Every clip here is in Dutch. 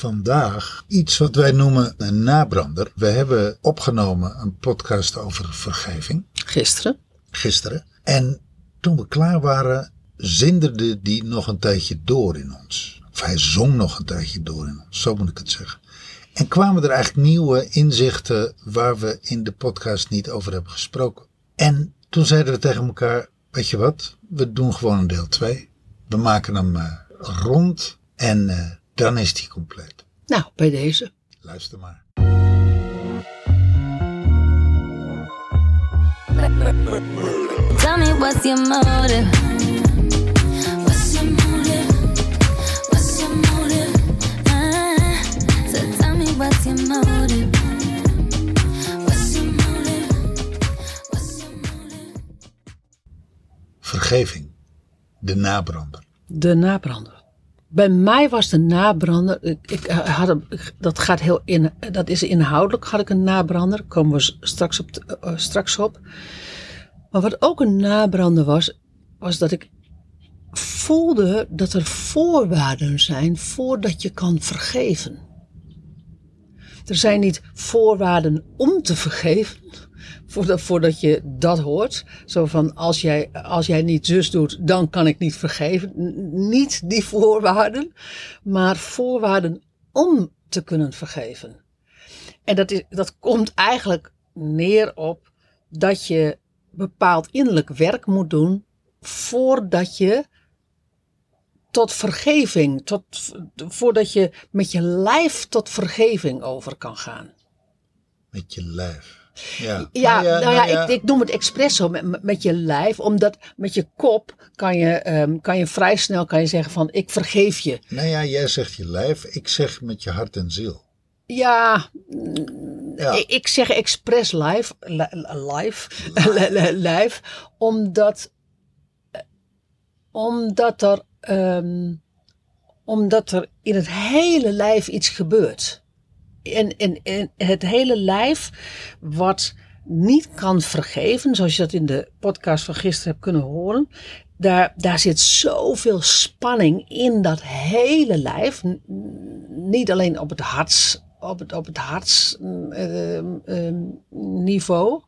vandaag iets wat wij noemen een nabrander. We hebben opgenomen een podcast over vergeving. Gisteren. Gisteren. En toen we klaar waren, zinderde die nog een tijdje door in ons. Of hij zong nog een tijdje door in ons, zo moet ik het zeggen. En kwamen er eigenlijk nieuwe inzichten waar we in de podcast niet over hebben gesproken. En toen zeiden we tegen elkaar, weet je wat, we doen gewoon een deel 2. We maken hem uh, rond en uh, dan is die compleet. Nou, bij deze. Luister maar. Tell me what's your motive? What's your motive? What's your motive? So tell me what's your motive? What's your motive? What's your motive? Vergeving. De nabrander. De nabrander. Bij mij was de nabrander, ik, ik had dat, gaat heel in, dat is inhoudelijk, had ik een nabrander, komen we straks op, uh, straks op. Maar wat ook een nabrander was, was dat ik voelde dat er voorwaarden zijn voordat je kan vergeven. Er zijn niet voorwaarden om te vergeven, voordat, voordat je dat hoort. Zo van, als jij, als jij niet zus doet, dan kan ik niet vergeven. Niet die voorwaarden, maar voorwaarden om te kunnen vergeven. En dat, is, dat komt eigenlijk neer op dat je bepaald innerlijk werk moet doen voordat je tot vergeving, tot, voordat je met je lijf tot vergeving over kan gaan. Met je lijf. Ja, ja, nou ja, nou ja, Ik, ik, noem het expres zo met, met je lijf, omdat met je kop kan je, um, kan je vrij snel kan je zeggen van ik vergeef je. Nou ja, jij zegt je lijf, ik zeg met je hart en ziel. Ja, ja. Ik, ik, zeg expres live, live, live, omdat, omdat er, um, omdat er in het hele lijf iets gebeurt. En, en, het hele lijf wat niet kan vergeven, zoals je dat in de podcast van gisteren hebt kunnen horen. Daar, daar zit zoveel spanning in dat hele lijf. Niet alleen op het hart, op het, op het hartsniveau.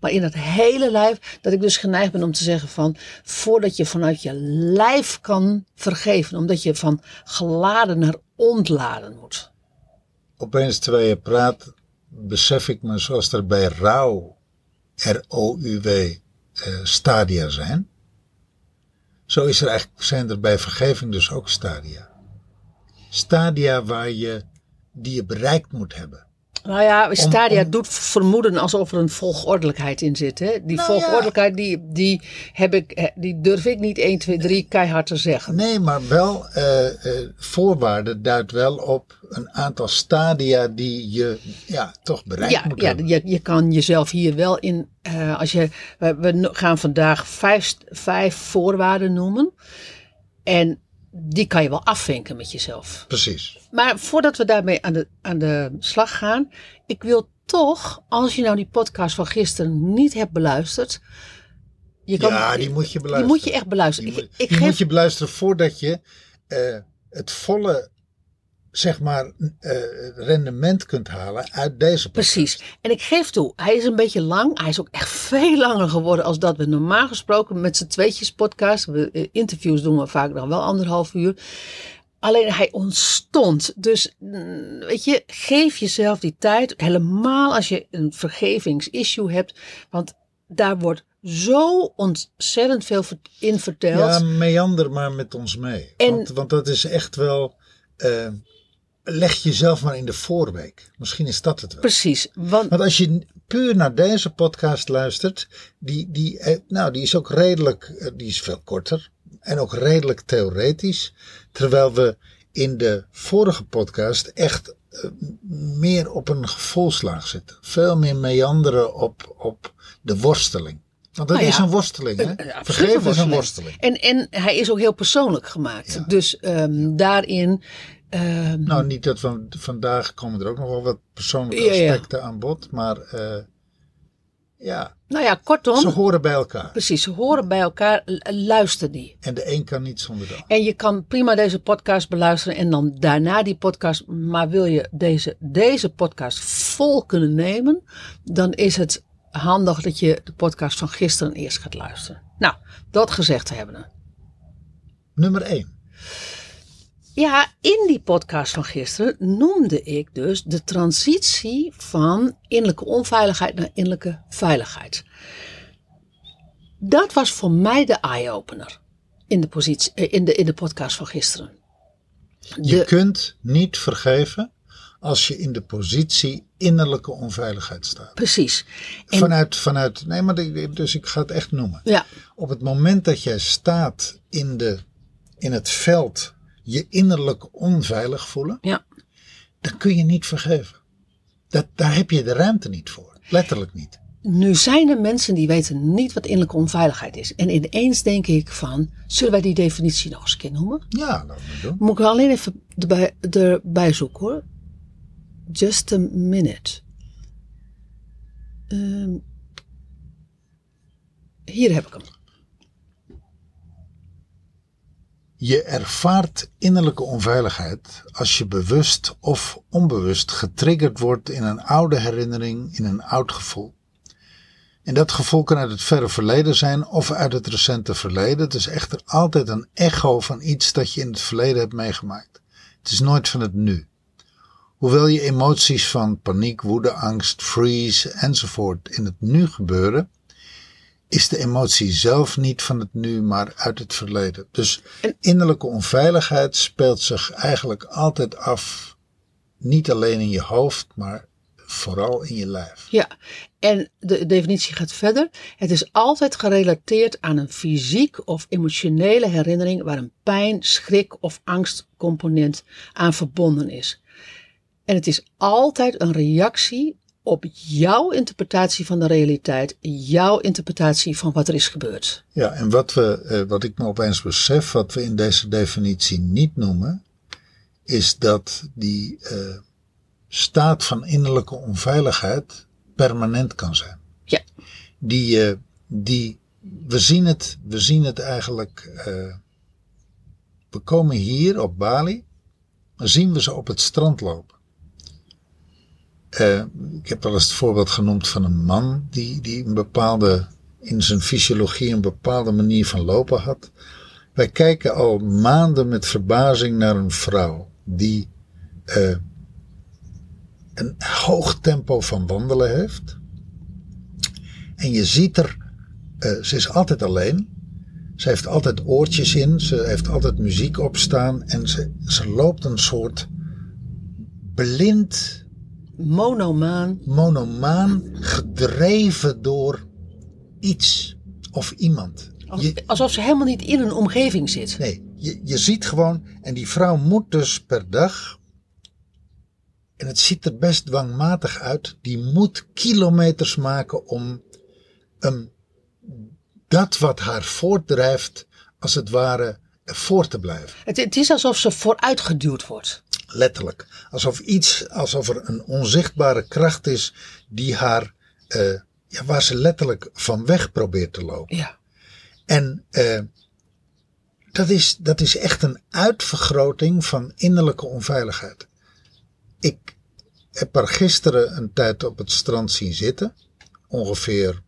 maar in het hele lijf. Dat ik dus geneigd ben om te zeggen van. Voordat je vanuit je lijf kan vergeven. Omdat je van geladen naar ontladen moet. Opeens terwijl je praat. Besef ik me zoals er bij rouw. R-O-U-W. Eh, stadia zijn. Zo is er eigenlijk, zijn er bij vergeving dus ook stadia. Stadia waar je die je bereikt moet hebben. Nou ja, Stadia om, doet vermoeden alsof er een volgordelijkheid in zit. Hè? Die nou volgordelijkheid, ja. die, die, heb ik, die durf ik niet 1, 2, 3 keihard te zeggen. Nee, maar wel, uh, uh, voorwaarden duidt wel op een aantal stadia die je ja, toch bereikt ja, moet ja, je, je kan jezelf hier wel in, uh, als je, we, we gaan vandaag vijf, vijf voorwaarden noemen. En die kan je wel afvinken met jezelf. Precies. Maar voordat we daarmee aan de, aan de slag gaan, ik wil toch, als je nou die podcast van gisteren niet hebt beluisterd. Je kan, ja, die moet je beluisteren. Die moet je echt beluisteren. Die, ik, ik die geef... moet je beluisteren voordat je uh, het volle zeg maar, uh, rendement kunt halen uit deze podcast. Precies. En ik geef toe, hij is een beetje lang. Hij is ook echt veel langer geworden als dat we normaal gesproken met z'n tweetjes podcast. We, uh, interviews doen we vaak nog wel anderhalf uur. Alleen hij ontstond. Dus weet je, geef jezelf die tijd. Helemaal als je een vergevingsissue hebt. Want daar wordt zo ontzettend veel in verteld. Ja, meander maar met ons mee. En, want, want dat is echt wel. Uh, leg jezelf maar in de voorweek. Misschien is dat het wel. Precies. Want, want als je puur naar deze podcast luistert, die, die, nou, die is ook redelijk, die is veel korter en ook redelijk theoretisch. Terwijl we in de vorige podcast echt uh, meer op een gevoelslaag zitten. Veel meer meanderen op, op de worsteling. Want dat nou ja, is een worsteling, hè? Vergeven is een worsteling. En, en hij is ook heel persoonlijk gemaakt. Ja. Dus um, daarin Um, nou, niet dat we vandaag komen er ook nog wel wat persoonlijke aspecten ja, aan bod, maar uh, Ja, Nou ja, kortom, ze horen bij elkaar. precies, ze horen bij elkaar, luister die. En de een kan niet zonder de ander. En je kan prima deze podcast beluisteren en dan daarna die podcast. Maar wil je deze, deze podcast vol kunnen nemen, dan is het handig dat je de podcast van gisteren eerst gaat luisteren. Nou, dat gezegd te hebben. Nummer 1. Ja, in die podcast van gisteren noemde ik dus de transitie van innerlijke onveiligheid naar innerlijke veiligheid. Dat was voor mij de eye-opener in de, positie, eh, in de, in de podcast van gisteren. Je kunt niet vergeven als je in de positie innerlijke onveiligheid staat. Precies. En- Vanuit, vanuit, nee, maar ik- dus ik ga het echt noemen. Ja, Op het moment dat jij staat in, de, in het veld je innerlijk onveilig voelen, ja, dan kun je niet vergeven. Dat, daar heb je de ruimte niet voor. Letterlijk niet. nu zijn er mensen die weten niet wat innerlijke onveiligheid is. En ineens denk ik van, zullen wij die definitie nog eens een keer noemen? Ja, laten we doen. Moet ik er alleen even erbij, erbij zoeken hoor. Just a minute. Ehm, hier heb ik hem. Je ervaart innerlijke onveiligheid als je bewust of onbewust getriggerd wordt in een oude herinnering, in een oud gevoel. En dat gevoel kan uit het verre verleden zijn of uit het recente verleden. Het is echter altijd een echo van iets dat je in het verleden hebt meegemaakt. Het is nooit van het nu. Hoewel je emoties van paniek, woede, angst, freeze enzovoort in het nu gebeuren, is de emotie zelf niet van het nu, maar uit het verleden. Dus innerlijke onveiligheid speelt zich eigenlijk altijd af, niet alleen in je hoofd, maar vooral in je lijf. Ja, en de definitie gaat verder. Het is altijd gerelateerd aan een fysiek of emotionele herinnering waar een pijn, schrik of angstcomponent aan verbonden is. En het is altijd een reactie op jouw interpretatie van de realiteit, jouw interpretatie van wat er is gebeurd. Ja, en wat, we, eh, wat ik me opeens besef, wat we in deze definitie niet noemen, is dat die eh, staat van innerlijke onveiligheid permanent kan zijn. Ja, Die, eh, die, we zien het, we zien het eigenlijk, we komen hier op Bali, dan zien we ze op het strand lopen. Eh, ik heb wel eens het voorbeeld genoemd van een man die, die een bepaalde, in zijn fysiologie een bepaalde manier van lopen had. Wij kijken al maanden met verbazing naar een vrouw die eh, een hoog tempo van wandelen heeft. En je ziet er, eh, ze is altijd alleen. Ze heeft altijd oortjes in, ze heeft altijd muziek opstaan en ze, ze loopt een soort blind monomaan. monomaan gedreven door iets of iemand. Je, Alsof ze helemaal niet in een omgeving zit. nee, je, je ziet gewoon, en die vrouw moet dus per dag, en het ziet er best dwangmatig uit, die moet kilometers maken om um, dat wat haar voortdrijft, als het ware, voor te blijven. Het, het is alsof ze vooruitgeduwd wordt. Letterlijk. Alsof iets, alsof er een onzichtbare kracht is die haar, uh, ja, waar ze letterlijk van weg probeert te lopen. Ja. En uh, dat, is, dat is echt een uitvergroting van innerlijke onveiligheid. Ik heb haar gisteren een tijd op het strand zien zitten. Ongeveer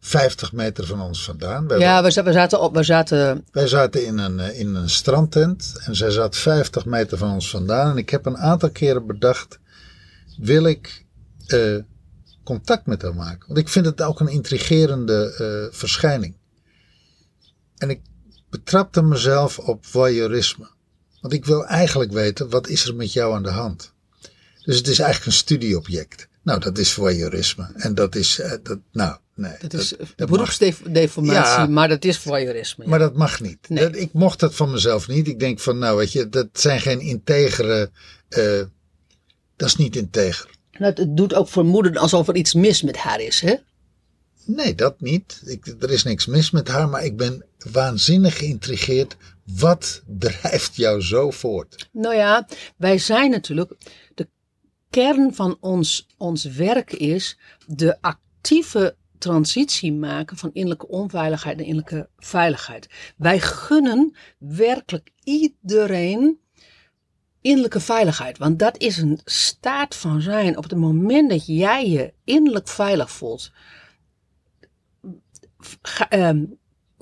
50 meter van ons vandaan. We ja, we, we, zaten op, we zaten... Wij zaten in een, eh, in een strandtent en zij zat 50 meter van ons vandaan. En ik heb een aantal keren bedacht, wil ik uh, contact met haar maken? Want ik vind het ook een intrigerende uh, verschijning. En ik betrapte mezelf op voyeurisme. Want ik wil eigenlijk weten, wat is er met jou aan de hand? Dus het is eigenlijk een studieobject. Nou, dat is voyeurisme. En dat is, uh, dat, nou, nee. Dat is dat, beroepsdeformatie, ja, maar dat is voyeurisme. Ja. Maar dat mag niet. Nee. Dat, ik mocht dat van mezelf niet. Ik denk van, nou weet je, dat zijn geen integere, uh, dat is niet integer. Nou, het doet ook vermoeden alsof er iets mis met haar is, hè? Nee, dat niet. Ik, er is niks mis met haar, maar ik ben waanzinnig geïntrigeerd. Wat drijft jou zo voort? Nou ja, wij zijn natuurlijk. De kern van ons, ons werk is de actieve transitie maken van innerlijke onveiligheid naar innerlijke veiligheid. Wij gunnen werkelijk iedereen innerlijke veiligheid. Want dat is een staat van zijn. Op het moment dat jij je innerlijk veilig voelt, ehm,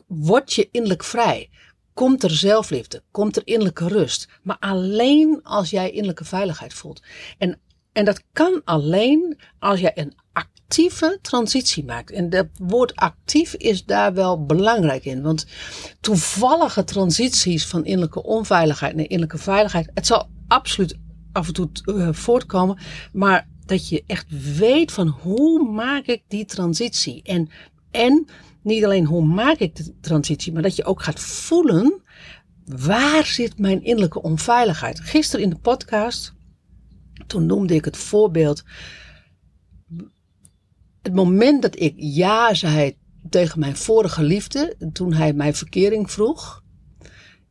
word je innerlijk vrij. Komt er zelfliefde, komt er innerlijke rust. Maar alleen als jij innerlijke veiligheid voelt. En, en dat kan alleen als jij een actieve transitie maakt. En dat woord actief is daar wel belangrijk in. Want toevallige transities van innerlijke onveiligheid naar innerlijke veiligheid. Het zal absoluut af en toe uh, voortkomen. Maar dat je echt weet van hoe maak ik die transitie. En, en niet alleen hoe maak ik de transitie, maar dat je ook gaat voelen waar zit mijn innerlijke onveiligheid. Gisteren in de podcast, toen noemde ik het voorbeeld. Het moment dat ik ja zei tegen mijn vorige liefde, toen hij mij verkering vroeg.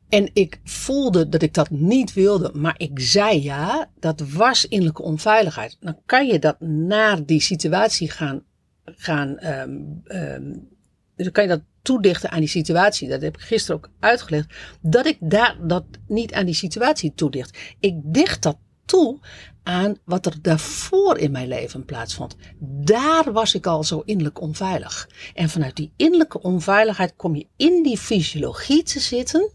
En ik voelde dat ik dat niet wilde, maar ik zei ja, dat was innerlijke onveiligheid. Dan kan je dat naar die situatie gaan, gaan um, dan kan je dat toedichten aan die situatie. Dat heb ik gisteren ook uitgelegd. Dat ik daar dat niet aan die situatie toedicht. Ik dicht dat toe aan wat er daarvoor in mijn leven plaatsvond. Daar was ik al zo innerlijk onveilig. En vanuit die innerlijke onveiligheid kom je in die fysiologie te zitten.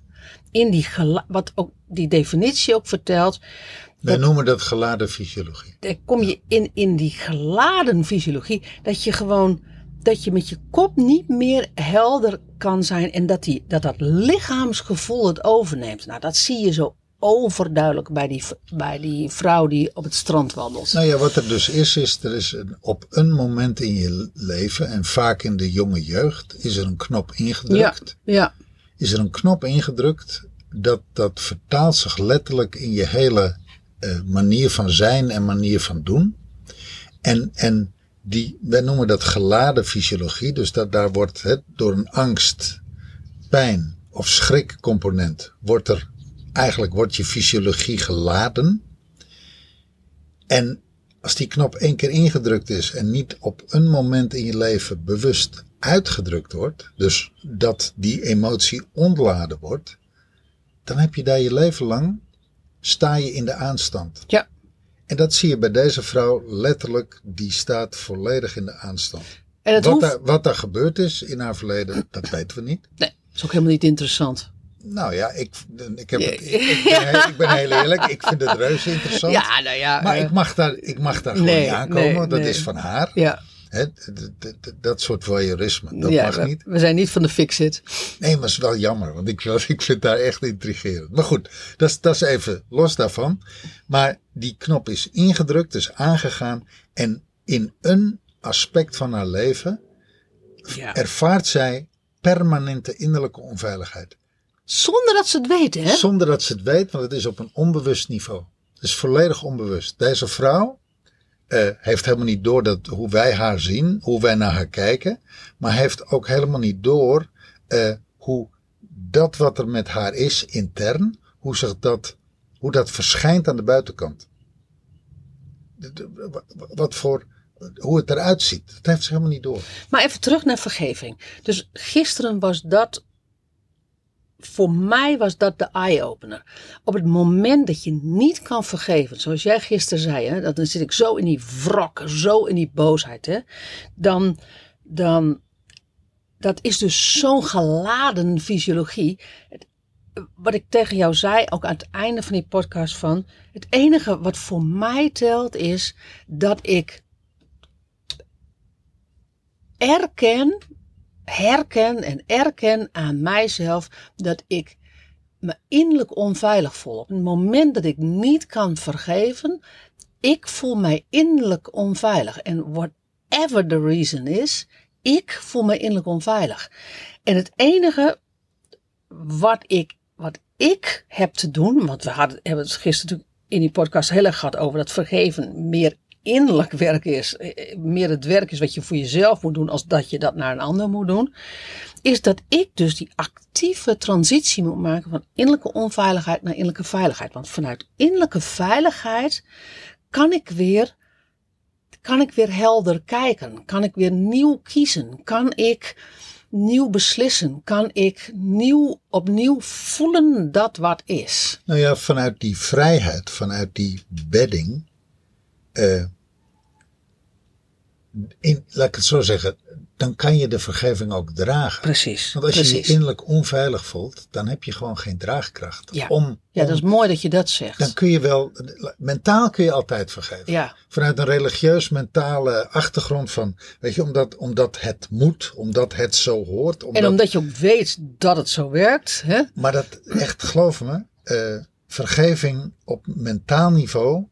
In die, wat ook die definitie ook vertelt. Wij noemen dat geladen fysiologie. Daar kom je in, in die geladen fysiologie. Dat je gewoon dat je met je kop niet meer helder kan zijn en dat, die, dat dat lichaamsgevoel het overneemt. Nou, dat zie je zo overduidelijk bij die, bij die vrouw die op het strand wandelt. Nou ja, wat er dus is, is er is een, op een moment in je leven, en vaak in de jonge jeugd, is er een knop ingedrukt. Ja, ja. Is er een knop ingedrukt, dat, dat vertaalt zich letterlijk in je hele uh, manier van zijn en manier van doen. En, en die, wij noemen dat geladen fysiologie. Dus dat, daar wordt het door een angst, pijn of schrikcomponent, wordt er eigenlijk wordt je fysiologie geladen. En als die knop één keer ingedrukt is en niet op een moment in je leven bewust uitgedrukt wordt, dus dat die emotie ontladen wordt, dan heb je daar je leven lang, sta je in de aanstand. Ja. En dat zie je bij deze vrouw letterlijk, die staat volledig in de aanstand. En wat, hoeft... daar, wat daar gebeurd is in haar verleden, dat weten we niet. Nee, dat is ook helemaal niet interessant. Nou ja, ik, ik, heb het, ik, ik, ben, ik ben heel eerlijk, ik vind het reuze interessant. Ja, nou ja. Maar uh, ik mag daar, ik mag daar gewoon niet aankomen, nee, dat nee. is van haar. Ja. Dat soort voyeurisme, dat ja, mag we, niet. We zijn niet van de fix-it. Nee, maar het is wel jammer, want ik, ik vind daar echt intrigerend. Maar goed, dat is, dat is even los daarvan. Maar die knop is ingedrukt, is aangegaan. En in een aspect van haar leven Ja. ervaart zij permanente innerlijke onveiligheid. Zonder dat ze het weten, hè? Zonder dat ze het weet, want het is op een onbewust niveau. Het is volledig onbewust. Deze vrouw uh, heeft helemaal niet door dat, hoe wij haar zien, hoe wij naar haar kijken. Maar heeft ook helemaal niet door uh, hoe dat wat er met haar is intern, hoe, zich dat, hoe dat verschijnt aan de buitenkant. De, de, wat voor, hoe het eruit ziet. Dat heeft ze helemaal niet door. Maar even terug naar vergeving. Dus gisteren was dat voor mij was dat de eye-opener. Op het moment dat je niet kan vergeven, zoals jij gisteren zei, hè, dat dan zit ik zo in die wrok, zo in die boosheid, hè, dan, dan, dat is dus zo'n geladen fysiologie. Wat ik tegen jou zei, ook aan het einde van die podcast van, het enige wat voor mij telt is dat ik erken herken en erken aan mijzelf dat ik me innerlijk onveilig voel. Op het moment dat ik niet kan vergeven, ik voel mij innerlijk onveilig. En whatever the reason is, ik voel me innerlijk onveilig. En het enige wat ik, wat ik heb te doen, want we hadden, hebben het gisteren natuurlijk in die podcast heel erg gehad over dat vergeven meer innerlijk werk is, meer het werk is wat je voor jezelf moet doen, als dat je dat naar een ander moet doen, is dat ik dus die actieve transitie moet maken van innerlijke onveiligheid naar innerlijke veiligheid. Want vanuit innerlijke veiligheid kan ik weer kan ik weer helder kijken? Kan ik weer nieuw kiezen? Kan ik nieuw beslissen? Kan ik nieuw, opnieuw voelen dat wat is? Nou ja, vanuit die vrijheid, vanuit die bedding. Eh, in, laat ik het zo zeggen, dan kan je de vergeving ook dragen. Precies. Want als je precies. je innerlijk onveilig voelt, dan heb je gewoon geen draagkracht. Ja. Om, ja, dat is mooi dat je dat zegt. dan kun je wel, mentaal kun je altijd vergeven. Ja. Vanuit een religieus mentale achtergrond van, weet je, omdat, omdat het moet, omdat het zo hoort. Omdat, en omdat je ook weet dat het zo werkt. Hè? Maar dat echt, geloof me, eh, vergeving op mentaal niveau,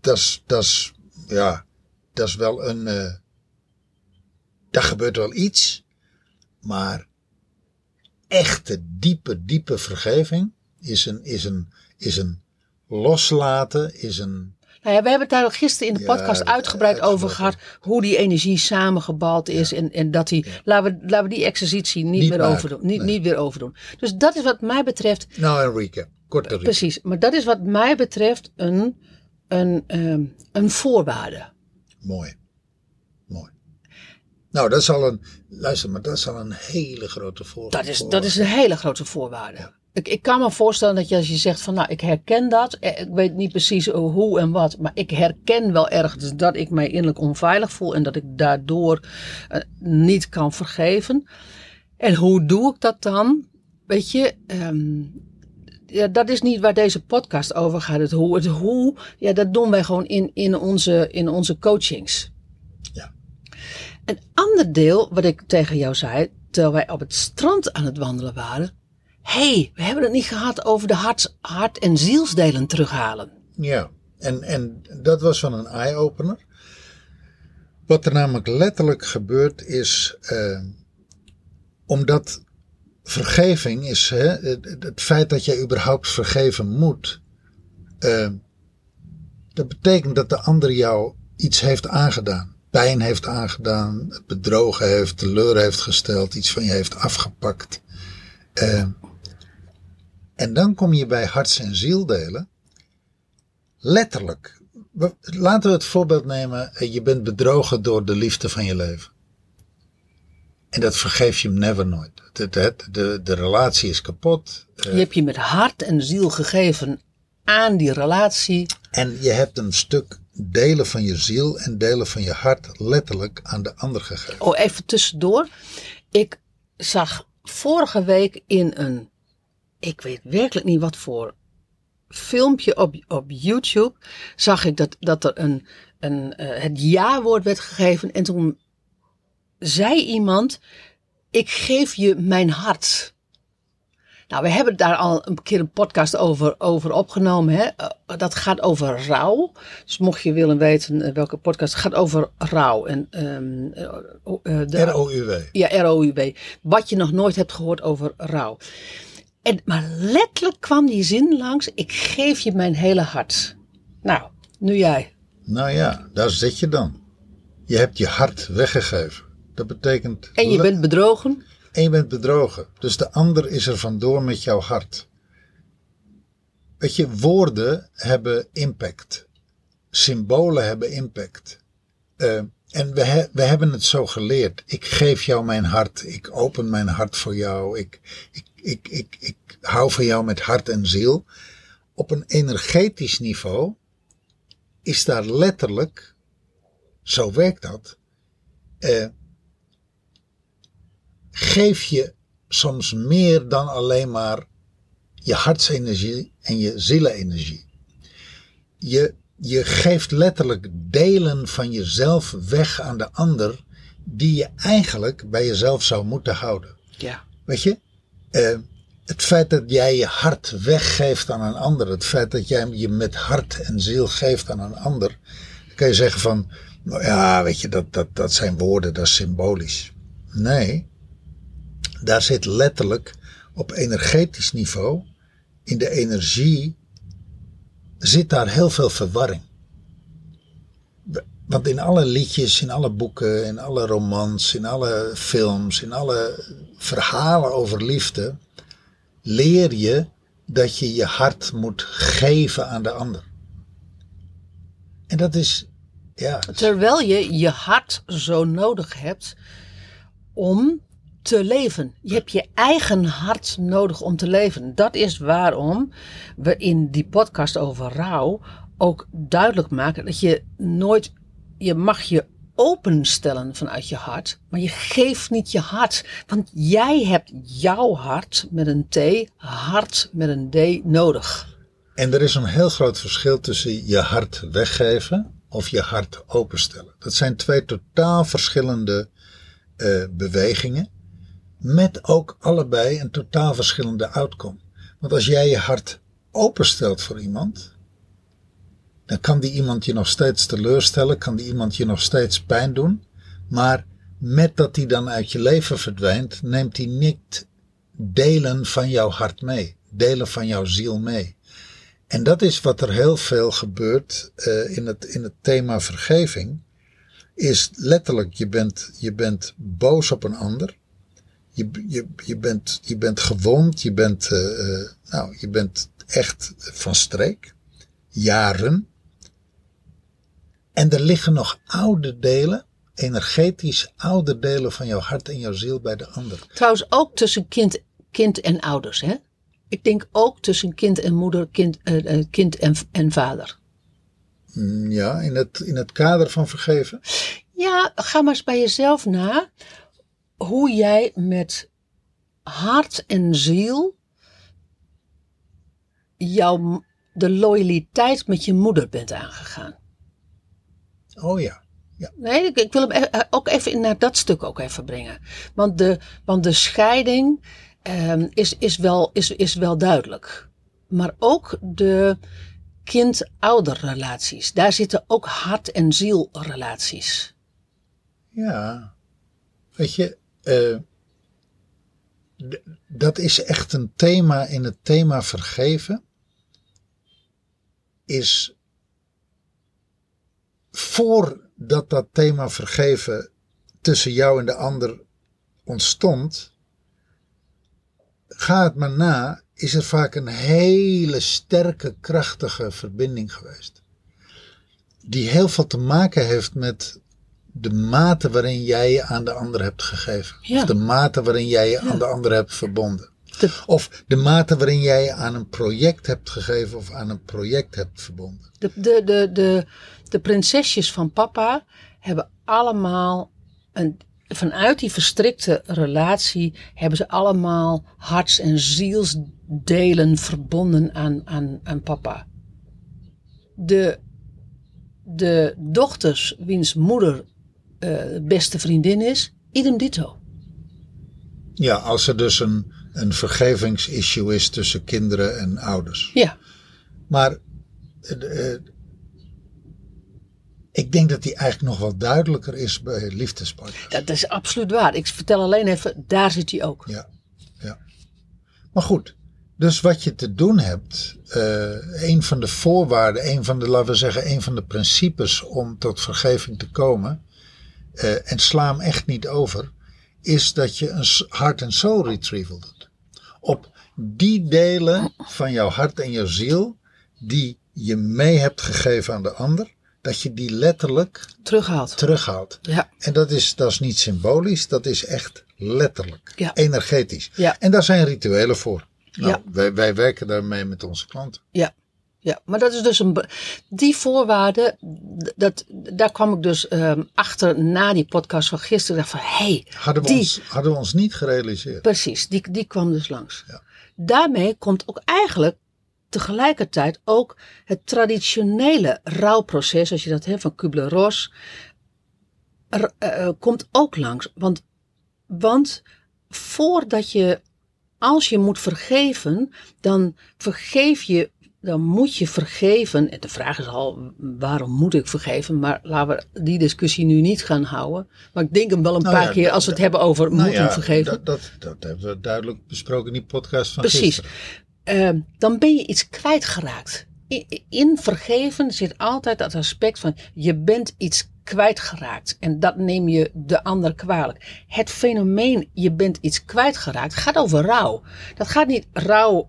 dat is, ja, dat is wel een, eh daar gebeurt wel iets, maar echte, diepe, diepe vergeving is een, is een, is een loslaten, is een, Nou ja, we hebben het daar gisteren in de Ja, podcast uitgebreid over gehad. Hoe die energie samengebald is. En, en dat die. Laten, we, laten we die exercitie niet, Niet meer maken, overdoen. Niet, nee. niet weer overdoen. Dus dat is wat mij betreft. nou een recap, korte recap. Precies. Maar dat is wat mij betreft een, een, ehm, een voorwaarde. Mooi. Mooi. Nou, dat is al een, luister, maar dat is al een hele grote voorwaarde. Dat is, dat is een hele grote voorwaarde. Ik, ik kan me voorstellen dat je als je zegt van nou ik herken dat. eh, Ik weet niet precies hoe en wat. Maar ik herken wel ergens dat ik mij innerlijk onveilig voel. En dat ik daardoor eh, niet kan vergeven. En hoe doe ik dat dan? Weet je, ehm, ja, dat is niet waar deze podcast over gaat. Het hoe, het hoe ja, dat doen wij gewoon in, in, onze, in onze coachings. Ja. Een ander deel wat ik tegen jou zei, terwijl wij op het strand aan het wandelen waren. Hé, hey, we hebben het niet gehad over de hart, hart- en zielsdelen terughalen. Ja, en, en dat was van een eye-opener. Wat er namelijk letterlijk gebeurt is, eh, omdat vergeving is, hè, het, feit dat jij überhaupt vergeven moet, eh, dat betekent dat de ander jou iets heeft aangedaan. Pijn heeft aangedaan, bedrogen heeft, teleur heeft gesteld, iets van je heeft afgepakt. Eh, en dan kom je bij harts- en zieldelen letterlijk. Laten we het voorbeeld nemen. eh, Je bent bedrogen door de liefde van je leven. En dat vergeef je hem never nooit. De, de, de, de relatie is kapot. eh, Je hebt je met hart en ziel gegeven aan die relatie. en je hebt een stuk delen van je ziel en delen van je hart letterlijk aan de ander gegeven. Oh, even tussendoor. Ik zag vorige week in een, ik weet werkelijk niet wat voor filmpje op, op YouTube, zag ik dat, dat er een, een, eh, het ja-woord werd gegeven. En toen zei iemand, ik geef je mijn hart. Nou, we hebben daar al een keer een podcast over, over opgenomen. Hè? Eh, Dat gaat over rouw. Dus mocht je willen weten eh, welke podcast, het gaat over rouw. En, eh, de, ROUW. ja, ROUW. Wat je nog nooit hebt gehoord over rouw. En, maar letterlijk kwam die zin langs, ik geef je mijn hele hart. Nou, nu jij. Nou ja, daar zit je dan. Je hebt je hart weggegeven. Dat betekent. En je bent bedrogen. En je bent bedrogen. Dus de ander is er vandoor met jouw hart. Weet je, woorden hebben impact. Symbolen hebben impact. Eh, en we, he- we hebben het zo geleerd. Ik geef jou mijn hart. Ik open mijn hart voor jou. Ik, ik, ik, ik, ik hou van jou met hart en ziel. Op een energetisch niveau is daar letterlijk, zo werkt dat, eh, geef je soms meer dan alleen maar je hartsenergie en je zielenergie. Je, je geeft letterlijk delen van jezelf weg aan de ander die je eigenlijk bij jezelf zou moeten houden. Ja. Weet je? Eh, het feit dat jij je hart weggeeft aan een ander, het feit dat jij je met hart en ziel geeft aan een ander, dan kan je zeggen van, nou ja, weet je, dat, dat, dat zijn woorden, dat is symbolisch. Nee, daar zit letterlijk op energetisch niveau, in de energie, zit daar heel veel verwarring. Want in alle liedjes, in alle boeken, in alle romans, in alle films, in alle verhalen over liefde, leer je dat je je hart moet geven aan de ander. En dat is Ja, Terwijl je je hart zo nodig hebt om te leven. Je hebt je eigen hart nodig om te leven. Dat is waarom we in die podcast over rouw ook duidelijk maken dat je nooit, je mag je openstellen vanuit je hart, maar je geeft niet je hart. Want jij hebt jouw hart met een T, hart met een D nodig. En er is een heel groot verschil tussen je hart weggeven of je hart openstellen. Dat zijn twee totaal verschillende eh, bewegingen. Met ook allebei een totaal verschillende outcome. Want als jij je hart openstelt voor iemand, dan kan die iemand je nog steeds teleurstellen, kan die iemand je nog steeds pijn doen. Maar met dat die dan uit je leven verdwijnt, neemt hij niet delen van jouw hart mee, delen van jouw ziel mee. En dat is wat er heel veel gebeurt uh, in, het, in het thema vergeving. Is letterlijk, je bent, je bent boos op een ander. Je, je, je, bent, je bent gewond, je bent, uh, uh, nou, je bent echt van streek. Jaren. En er liggen nog oude delen, energetisch oude delen van jouw hart en jouw ziel bij de ander. Trouwens ook tussen kind, kind en ouders. Hè? Ik denk ook tussen kind en moeder, kind, uh, kind en, en vader. Mm, Ja, in het, in het kader van vergeven. Ja, ga maar eens bij jezelf na hoe jij met hart en ziel jouw, de loyaliteit met je moeder bent aangegaan. Oh ja. Nee, ik, ik wil hem e- ook even naar dat stuk ook even brengen. Want de, want de scheiding ehm, is, is, wel, is, is wel duidelijk. Maar ook de kind-ouder-relaties. Daar zitten ook hart- en zielrelaties. Ja. Weet je, eh, dat is echt een thema in het thema vergeven. Is voordat dat thema vergeven tussen jou en de ander ontstond, ga het maar na, is er vaak een hele sterke, krachtige verbinding geweest. Die heel veel te maken heeft met de mate waarin jij je aan de ander hebt gegeven. Ja. Of de mate waarin jij je Ja. aan de ander hebt verbonden. De- Of de mate waarin jij je aan een project hebt gegeven of aan een project hebt verbonden. De, de, de, de, de prinsesjes van papa hebben allemaal een, vanuit die verstrikte relatie hebben ze allemaal harts- en zielsdelen verbonden aan, aan, aan papa. De, de dochters wiens moeder beste vriendin is, idem dito. Ja, als er dus een, een vergevingsissue is tussen kinderen en ouders. Ja, Maar eh, eh, ik denk dat die eigenlijk nog wel duidelijker is bij liefdespartners. dat is absoluut waar. Ik vertel alleen even, daar zit hij ook. Ja, ja. Maar goed, dus wat je te doen hebt, eh, een van de voorwaarden, een van de, laten we zeggen, een van de principes om tot vergeving te komen, eh, en sla hem echt niet over, is dat je een heart and soul retrieval doet. Op die delen van jouw hart en jouw ziel, die je mee hebt gegeven aan de ander, dat je die letterlijk Terughaalt. terughaalt. Ja, En dat is, dat is niet symbolisch, dat is echt letterlijk, Ja. energetisch. Ja. En daar zijn rituelen voor. Nou, Ja. wij, wij werken daarmee met onze klanten. Ja, ja, maar dat is dus een. Die voorwaarden, dat, daar kwam ik dus ehm, achter na die podcast van gisteren. Ik dacht van hé, hey, Hadden we, die, ons, hadden we ons niet gerealiseerd. precies, die, die kwam dus langs. Ja. Daarmee komt ook eigenlijk tegelijkertijd ook het traditionele rouwproces, als je dat hebt van Kubler-Ross, er, eh, komt ook langs. Want, want voordat je, als je moet vergeven, dan vergeef je, dan moet je vergeven. En de vraag is al, waarom moet ik vergeven? Maar laten we die discussie nu niet gaan houden. Maar ik denk hem wel een Nou paar ja, keer als we het hebben over Nou moeten ja, vergeven. Dat, dat, dat hebben we duidelijk besproken in die podcast van Precies. Ehm, dan ben je iets kwijtgeraakt. I- In vergeven zit altijd dat aspect van je bent iets kwijtgeraakt. En dat neem je de ander kwalijk. Het fenomeen je bent iets kwijtgeraakt gaat over rouw. Dat gaat niet rouw,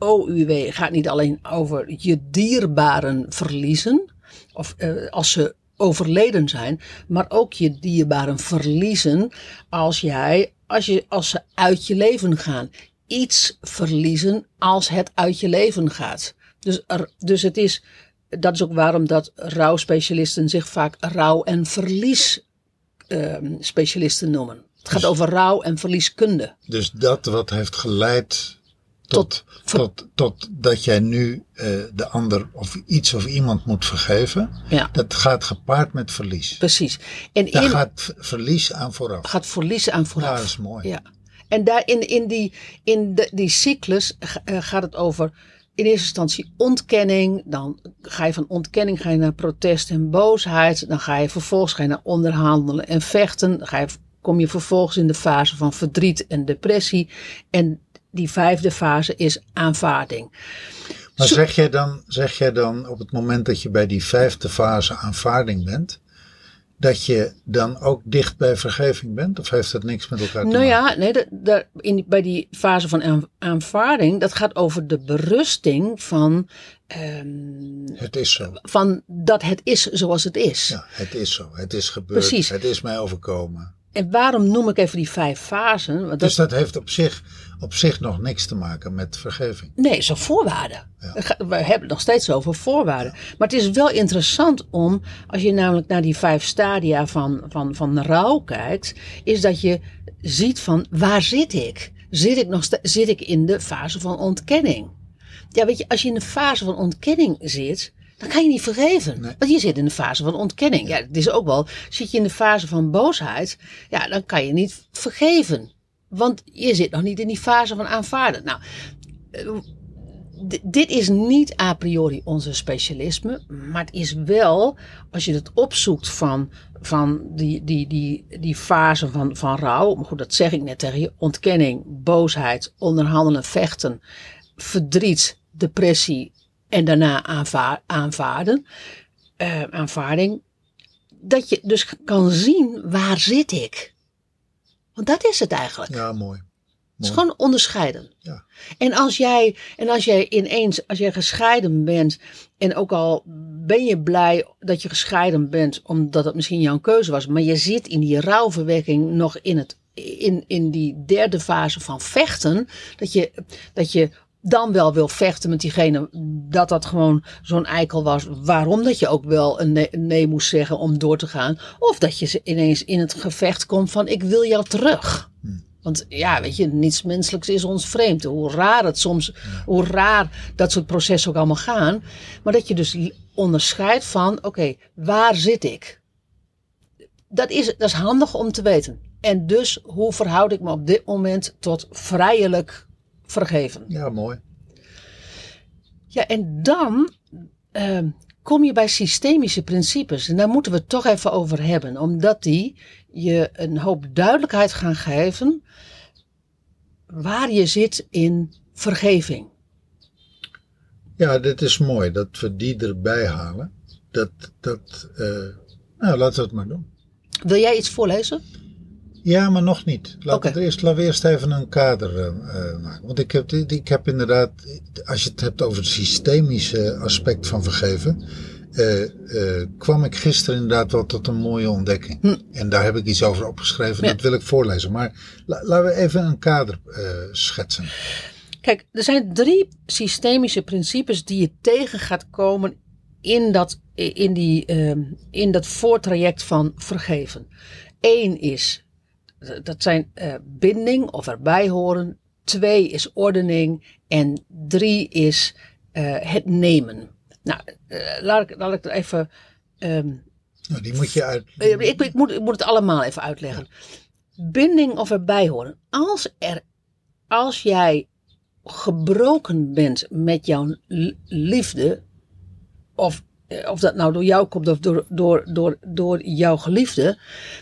R-O-U-W, gaat niet alleen over je dierbaren verliezen. of eh, als ze overleden zijn, maar ook je dierbaren verliezen als jij, als, je, als ze uit je leven gaan. Iets verliezen als het uit je leven gaat. Dus, er, dus het is, dat is ook waarom dat rouwspecialisten zich vaak rouw- en verlies ehm, specialisten noemen. Het gaat over rouw- en verlieskunde. Dus dat wat heeft geleid tot, Tot- tot, dat jij nu eh, de ander of iets of iemand moet vergeven, Ja. dat gaat gepaard met verlies. Precies. En Daar in, gaat verlies aan vooraf. gaat verliezen aan vooraf. Ja, dat is mooi. Ja. En daar in, in, die, in de, die cyclus eh, gaat het over in eerste instantie ontkenning. Dan ga je van ontkenning ga je naar protest en boosheid. Dan ga je vervolgens ga je naar onderhandelen en vechten. Dan ga je, kom je vervolgens in de fase van verdriet en depressie. En die vijfde fase is aanvaarding. Maar Zo- zeg jij, dan, zeg jij dan op het moment dat je bij die vijfde fase aanvaarding bent, dat je dan ook dicht bij vergeving bent? Of heeft dat niks met elkaar te Nou maken? ja, nee, de, in, bij die fase van aan- aanvaarding, dat gaat over de berusting van, ehm, Het is zo. van dat het is zoals het is. Ja, het is zo. Het is gebeurd. Precies. Het is mij overkomen. En waarom noem ik even die vijf fasen? Want dat, Dus dat heeft op zich, op zich nog niks te maken met vergeving. nee, het. Ja. Het gaat- We hebben het nog steeds over voorwaarden. Maar het is wel interessant om, als je namelijk naar die vijf stadia van, van, van rouw kijkt, is dat je ziet van waar zit ik? Zit ik, nog zit ik in de fase van ontkenning? Ja, weet je, als je in de fase van ontkenning zit, dan kan je niet vergeven. Nee. Want je zit in de fase van ontkenning. Ja, het is ook wel, zit je in de fase van boosheid, ja, dan kan je niet vergeven. Want je zit nog niet in die fase van aanvaarden. Nou, eh, dit is niet a priori onze specialisme, maar het is wel, als je het opzoekt van, van die, die, die, die fase van, van rouw, maar goed, dat zeg ik net tegen je, ontkenning, boosheid, onderhandelen, vechten, verdriet, depressie en daarna aanvaar- aanvaarden, eh, aanvaarding, dat je dus kan zien waar zit ik. Want dat is het eigenlijk. Ja, mooi. Het is gewoon onderscheiden. Ja. En als jij, en als jij ineens, als jij gescheiden bent, en ook al ben je blij dat je gescheiden bent, omdat het misschien jouw keuze was, maar je zit in die rouwverwerking nog in, het, in, in die derde fase van vechten, dat je, dat je dan wel wil vechten met diegene, dat dat gewoon zo'n eikel was. Waarom dat je ook wel een nee, moest zeggen om door te gaan. Of dat je ze ineens in het gevecht komt van ik wil jou terug. Want ja, weet je, niets menselijks is ons vreemd. Hoe raar het soms, hoe raar dat soort processen ook allemaal gaan. Maar dat je dus onderscheidt van, oké, waar zit ik? Dat is, dat is handig om te weten. En dus, hoe verhoud ik me op dit moment tot vrijelijk vergeven? Ja, mooi. Ja, en dan ehm, kom je bij systemische principes. En daar moeten we het toch even over hebben. Omdat die je een hoop duidelijkheid gaan geven waar je zit in vergeving. Ja, dit is mooi dat we die erbij halen. Dat, dat, eh, nou, laten we het maar doen. Wil jij iets voorlezen? Ja, maar nog niet. Laat het eerst, laten we eerst even een kader eh, eh, maken. Want ik heb, ik heb inderdaad, als je het hebt over het systemische aspect van vergeven, eh, kwam ik gisteren inderdaad wel tot een mooie ontdekking. En daar heb ik iets over opgeschreven, Ja. dat wil ik voorlezen. Maar la- laten we even een kader schetsen. Kijk, er zijn drie systemische principes die je tegen gaat komen in dat, in die, ehm, in dat voortraject van vergeven. Eén is, dat zijn eh, binding of erbij horen. Twee is ordening. En drie is eh, het nemen. Nou, eh, laat, ik, laat ik er even. ehm, Nou, die moet je uit. ik, ik, moet, ik moet het allemaal even uitleggen. Binding of erbij horen. Als, er, als jij gebroken bent met jouw liefde, of, of dat nou door jou komt of door, door, door, door jouw geliefde,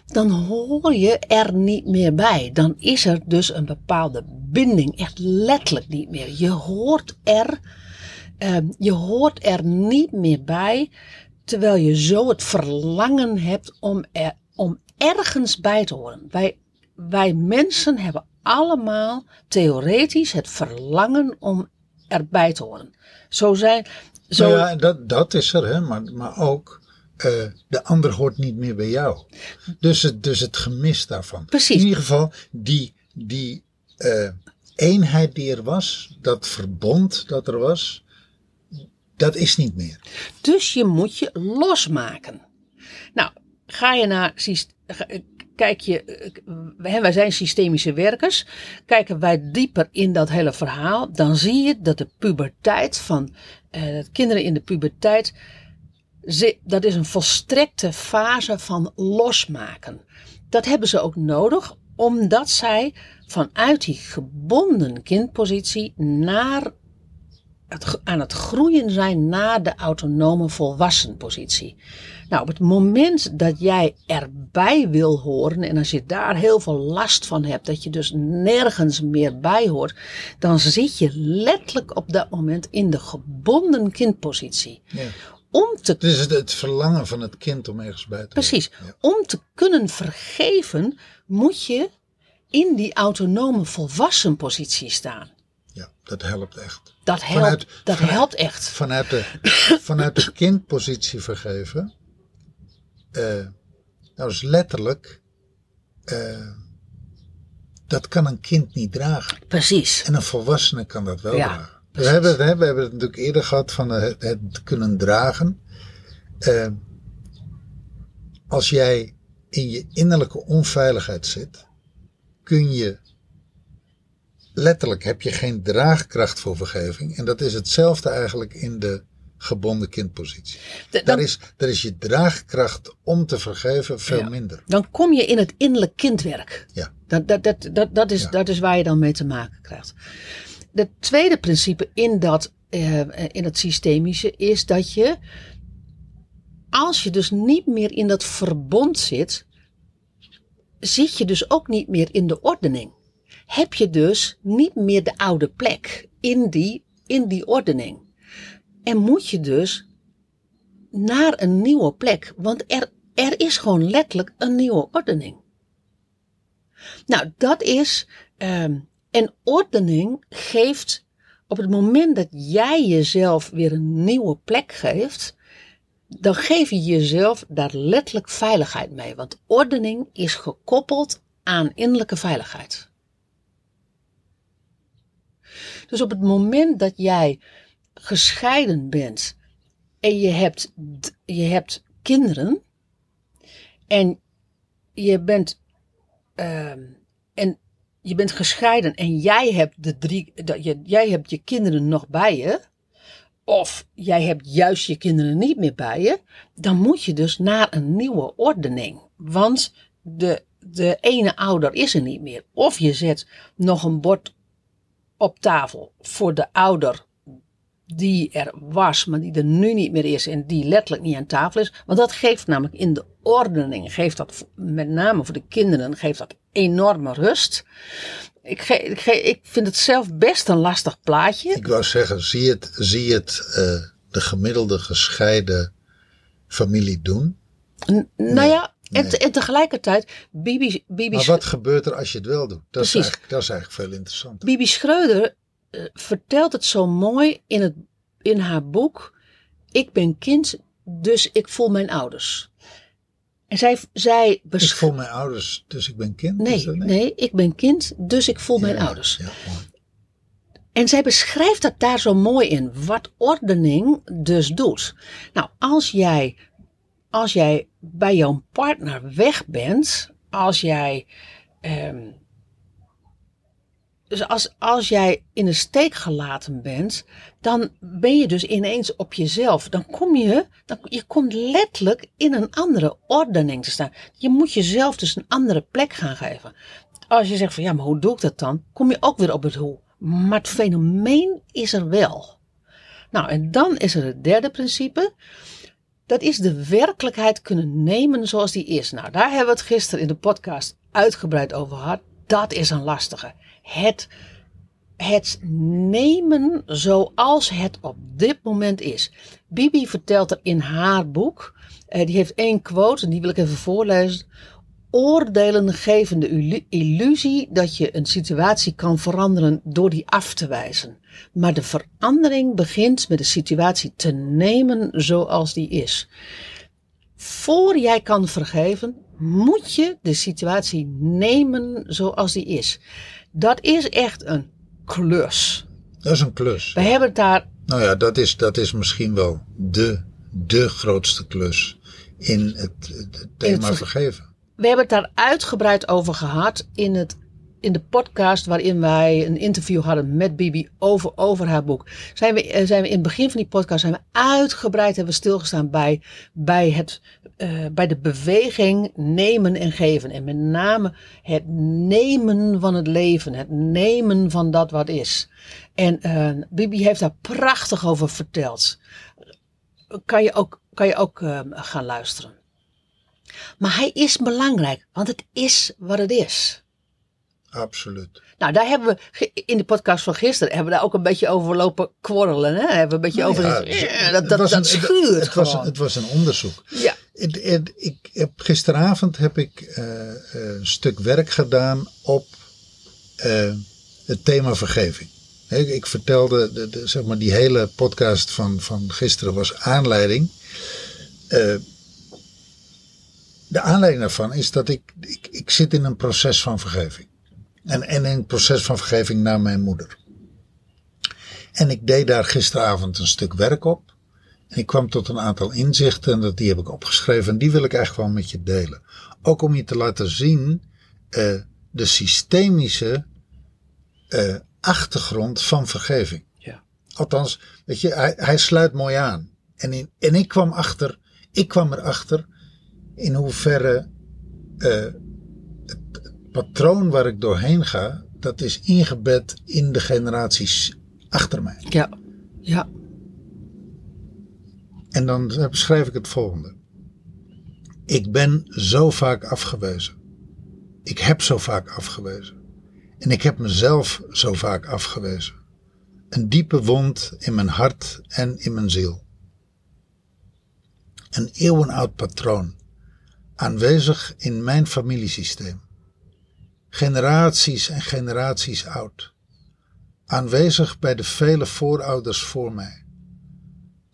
dan hoor je er niet meer bij. Dan is er dus een bepaalde binding, echt letterlijk niet meer. Je hoort er, ehm, je hoort er niet meer bij, terwijl je zo het verlangen hebt om, er, om ergens bij te horen. Wij, wij mensen hebben allemaal theoretisch het verlangen om erbij te horen. Zo zijn, Zo, Nou ja, dat, dat is er, hè? Maar, maar ook eh, de ander hoort niet meer bij jou. Dus het, dus het gemis daarvan. Precies. In ieder geval, die, die eh, eenheid die er was, dat verbond dat er was, dat is niet meer. Dus je moet je losmaken. Nou, ga je naar. Kijk je, eh, wij zijn systemische werkers. Kijken wij dieper in dat hele verhaal, dan zie je dat de puberteit van eh, kinderen in de puberteit, dat is een volstrekte fase van losmaken. Dat hebben ze ook nodig, omdat zij vanuit die gebonden kindpositie naar het, aan het groeien zijn naar de autonome volwassenpositie. Nou, op het moment dat jij erbij wil horen en als je daar heel veel last van hebt, dat je dus nergens meer bij hoort, dan zit je letterlijk op dat moment in de gebonden kindpositie. Ja. Om te is het, verlangen van het kind om ergens bij te Precies. Ja. Om te kunnen vergeven, moet je in die autonome volwassen positie staan. Ja, dat helpt echt. Dat helpt, Vanuit- dat vanuit- helpt echt. Vanuit de, vanuit de kindpositie vergeven. eh nou is letterlijk. eh, dat kan een kind niet dragen. Precies. En een volwassene kan dat wel Ja, dragen. We hebben, het, hè, we hebben het natuurlijk eerder gehad van eh, het, het kunnen dragen. Als jij in je innerlijke onveiligheid zit, kun je letterlijk heb je geen draagkracht voor vergeving. En dat is hetzelfde eigenlijk in de gebonden kindpositie. Daar is, daar is je draagkracht om te vergeven veel Ja. minder. dan kom je in het innerlijk kindwerk. Ja. Dat, dat, dat, dat, dat, is, Ja. dat is waar je dan mee te maken krijgt. Het tweede principe in, dat, eh, in het systemische is dat je, als je dus niet meer in dat verbond zit, zit je dus ook niet meer in de ordening. Heb je dus niet meer de oude plek in die, in die ordening. En moet je dus naar een nieuwe plek, want er, er is gewoon letterlijk een nieuwe ordening. Nou, dat is. ehm en ordening geeft. Op het moment dat jij jezelf weer een nieuwe plek geeft. dan geef je jezelf daar letterlijk veiligheid mee. Want ordening is gekoppeld aan innerlijke veiligheid. Dus op het moment dat jij gescheiden bent en je hebt, je hebt kinderen en je bent, ehm, en je bent gescheiden en jij hebt, de drie, dat je, jij hebt je kinderen nog bij je, of jij hebt juist je kinderen niet meer bij je, dan moet je dus naar een nieuwe ordening. Want de, de ene ouder is er niet meer. Of je zet nog een bord op tafel voor de ouder die er was, maar die er nu niet meer is en die letterlijk niet aan tafel is. Want dat geeft namelijk in de ordening, geeft dat met name voor de kinderen, geeft dat enorme rust. Ik, ge, ik, ge, ik vind het zelf best een lastig plaatje. Ik wou zeggen, zie het, zie het eh, de gemiddelde gescheiden familie doen. N- nou ja, en, nee. te- en tegelijkertijd, Bibi, Bibi, Maar wat gebeurt er als je het wel doet? Dat, is eigenlijk, dat is eigenlijk veel interessanter. Bibi Schreuder eh, vertelt het zo mooi in, het, in haar boek. Ik ben kind, dus ik voel mijn ouders. En zij, zij Ik voel mijn ouders, dus ik ben kind. Nee, dat nee, ik ben kind, dus ik voel mijn ouders. Ja, mooi. En zij beschrijft dat daar zo mooi in, wat ordening dus doet. Nou, als jij, als jij bij jouw partner weg bent, als jij, ehm, dus als, als jij in de steek gelaten bent, dan ben je dus ineens op jezelf. Dan kom je, dan, je komt letterlijk in een andere ordening te staan. Je moet jezelf dus een andere plek gaan geven. Als je zegt van ja, maar hoe doe ik dat dan? Kom je ook weer op het hoe. Maar het fenomeen is er wel. Nou, en dan is er het derde principe. Dat is de werkelijkheid kunnen nemen zoals die is. Nou, daar hebben we het gisteren in de podcast uitgebreid over gehad. Dat is een lastige. Het, het nemen zoals het op dit moment is. Bibi vertelt er in haar boek. eh, die heeft één quote en die wil ik even voorlezen. Oordelen geven de illu- illusie dat je een situatie kan veranderen door die af te wijzen. Maar de verandering begint met de situatie te nemen zoals die is. Voor jij kan vergeven, moet je de situatie nemen zoals die is. Dat is echt een klus. Dat is een klus. We hebben het daar Nou ja, dat is, dat is misschien wel de, de grootste klus in het, het thema ver- vergeven. We hebben het daar uitgebreid over gehad in, het, in de podcast waarin wij een interview hadden met Bibi over, over haar boek. Zijn we, eh, zijn we in het begin van die podcast zijn we uitgebreid hebben we stilgestaan bij, bij, het, eh, bij de beweging nemen en geven. En met name het nemen van het leven, het nemen van dat wat is. En eh, Bibi heeft daar prachtig over verteld. Kan je ook, kan je ook gaan luisteren. Maar hij is belangrijk, want het is wat het is. Absoluut. Nou, daar hebben we in de podcast van gisteren hebben we daar ook een beetje over lopen kwarrelen. Hè? Hebben we een beetje over. Ja, het- "Eh, dat het dat, was dat een- schuurt het, was, gewoon. het was een onderzoek. ja. Het, het- ik heb, gisteravond heb ik eh, eh, een stuk werk gedaan op het thema vergeving. Hè, Ik, vertelde, de, de, zeg maar, die hele podcast van, van gisteren was aanleiding. De aanleiding daarvan is dat ik, ik, ik zit in een proces van vergeving. En, en in een proces van vergeving naar mijn moeder. En ik deed daar gisteravond een stuk werk op. En ik kwam tot een aantal inzichten en dat, die heb ik opgeschreven. En die wil ik eigenlijk wel met je delen. Ook om je te laten zien eh, de systemische eh, achtergrond van vergeving. Ja. Althans, weet je, hij, hij sluit mooi aan. En, in, en ik kwam achter, ik kwam erachter in hoeverre eh, het, het patroon waar ik doorheen ga, dat is ingebed in de generaties achter mij. Ja. Ja. En dan beschrijf ik het volgende. Ik ben zo vaak afgewezen. Ik heb zo vaak afgewezen. En ik heb mezelf zo vaak afgewezen. Een diepe wond in mijn hart en in mijn ziel. Een eeuwenoud patroon. Aanwezig in mijn familiesysteem. Generaties en generaties oud. Aanwezig bij de vele voorouders voor mij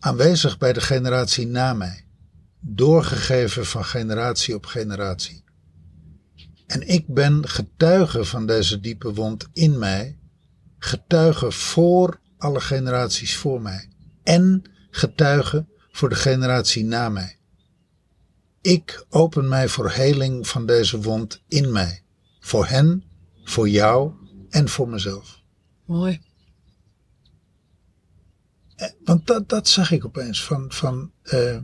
aanwezig bij de generatie na mij, doorgegeven van generatie op generatie. En ik ben getuige van deze diepe wond in mij, getuige voor alle generaties voor mij en getuige voor de generatie na mij. Ik open mij voor heling van deze wond in mij, voor hen, voor jou en voor mezelf. Mooi. Want dat, dat zag ik opeens. Van, van, eh,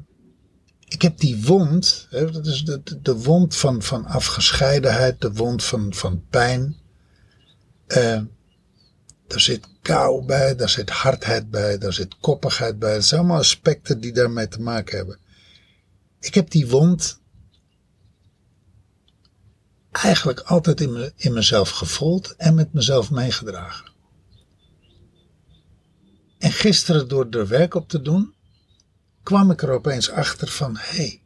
ik heb die wond, hè, dat is de, de, wond van, van afgescheidenheid, de wond van, van pijn. Eh, daar zit kou bij, daar zit hardheid bij, daar zit koppigheid bij. Dat zijn allemaal aspecten die daarmee te maken hebben. Ik heb die wond eigenlijk altijd in, me, in mezelf gevoeld en met mezelf meegedragen. En gisteren door er werk op te doen, kwam ik er opeens achter van, hé, hey,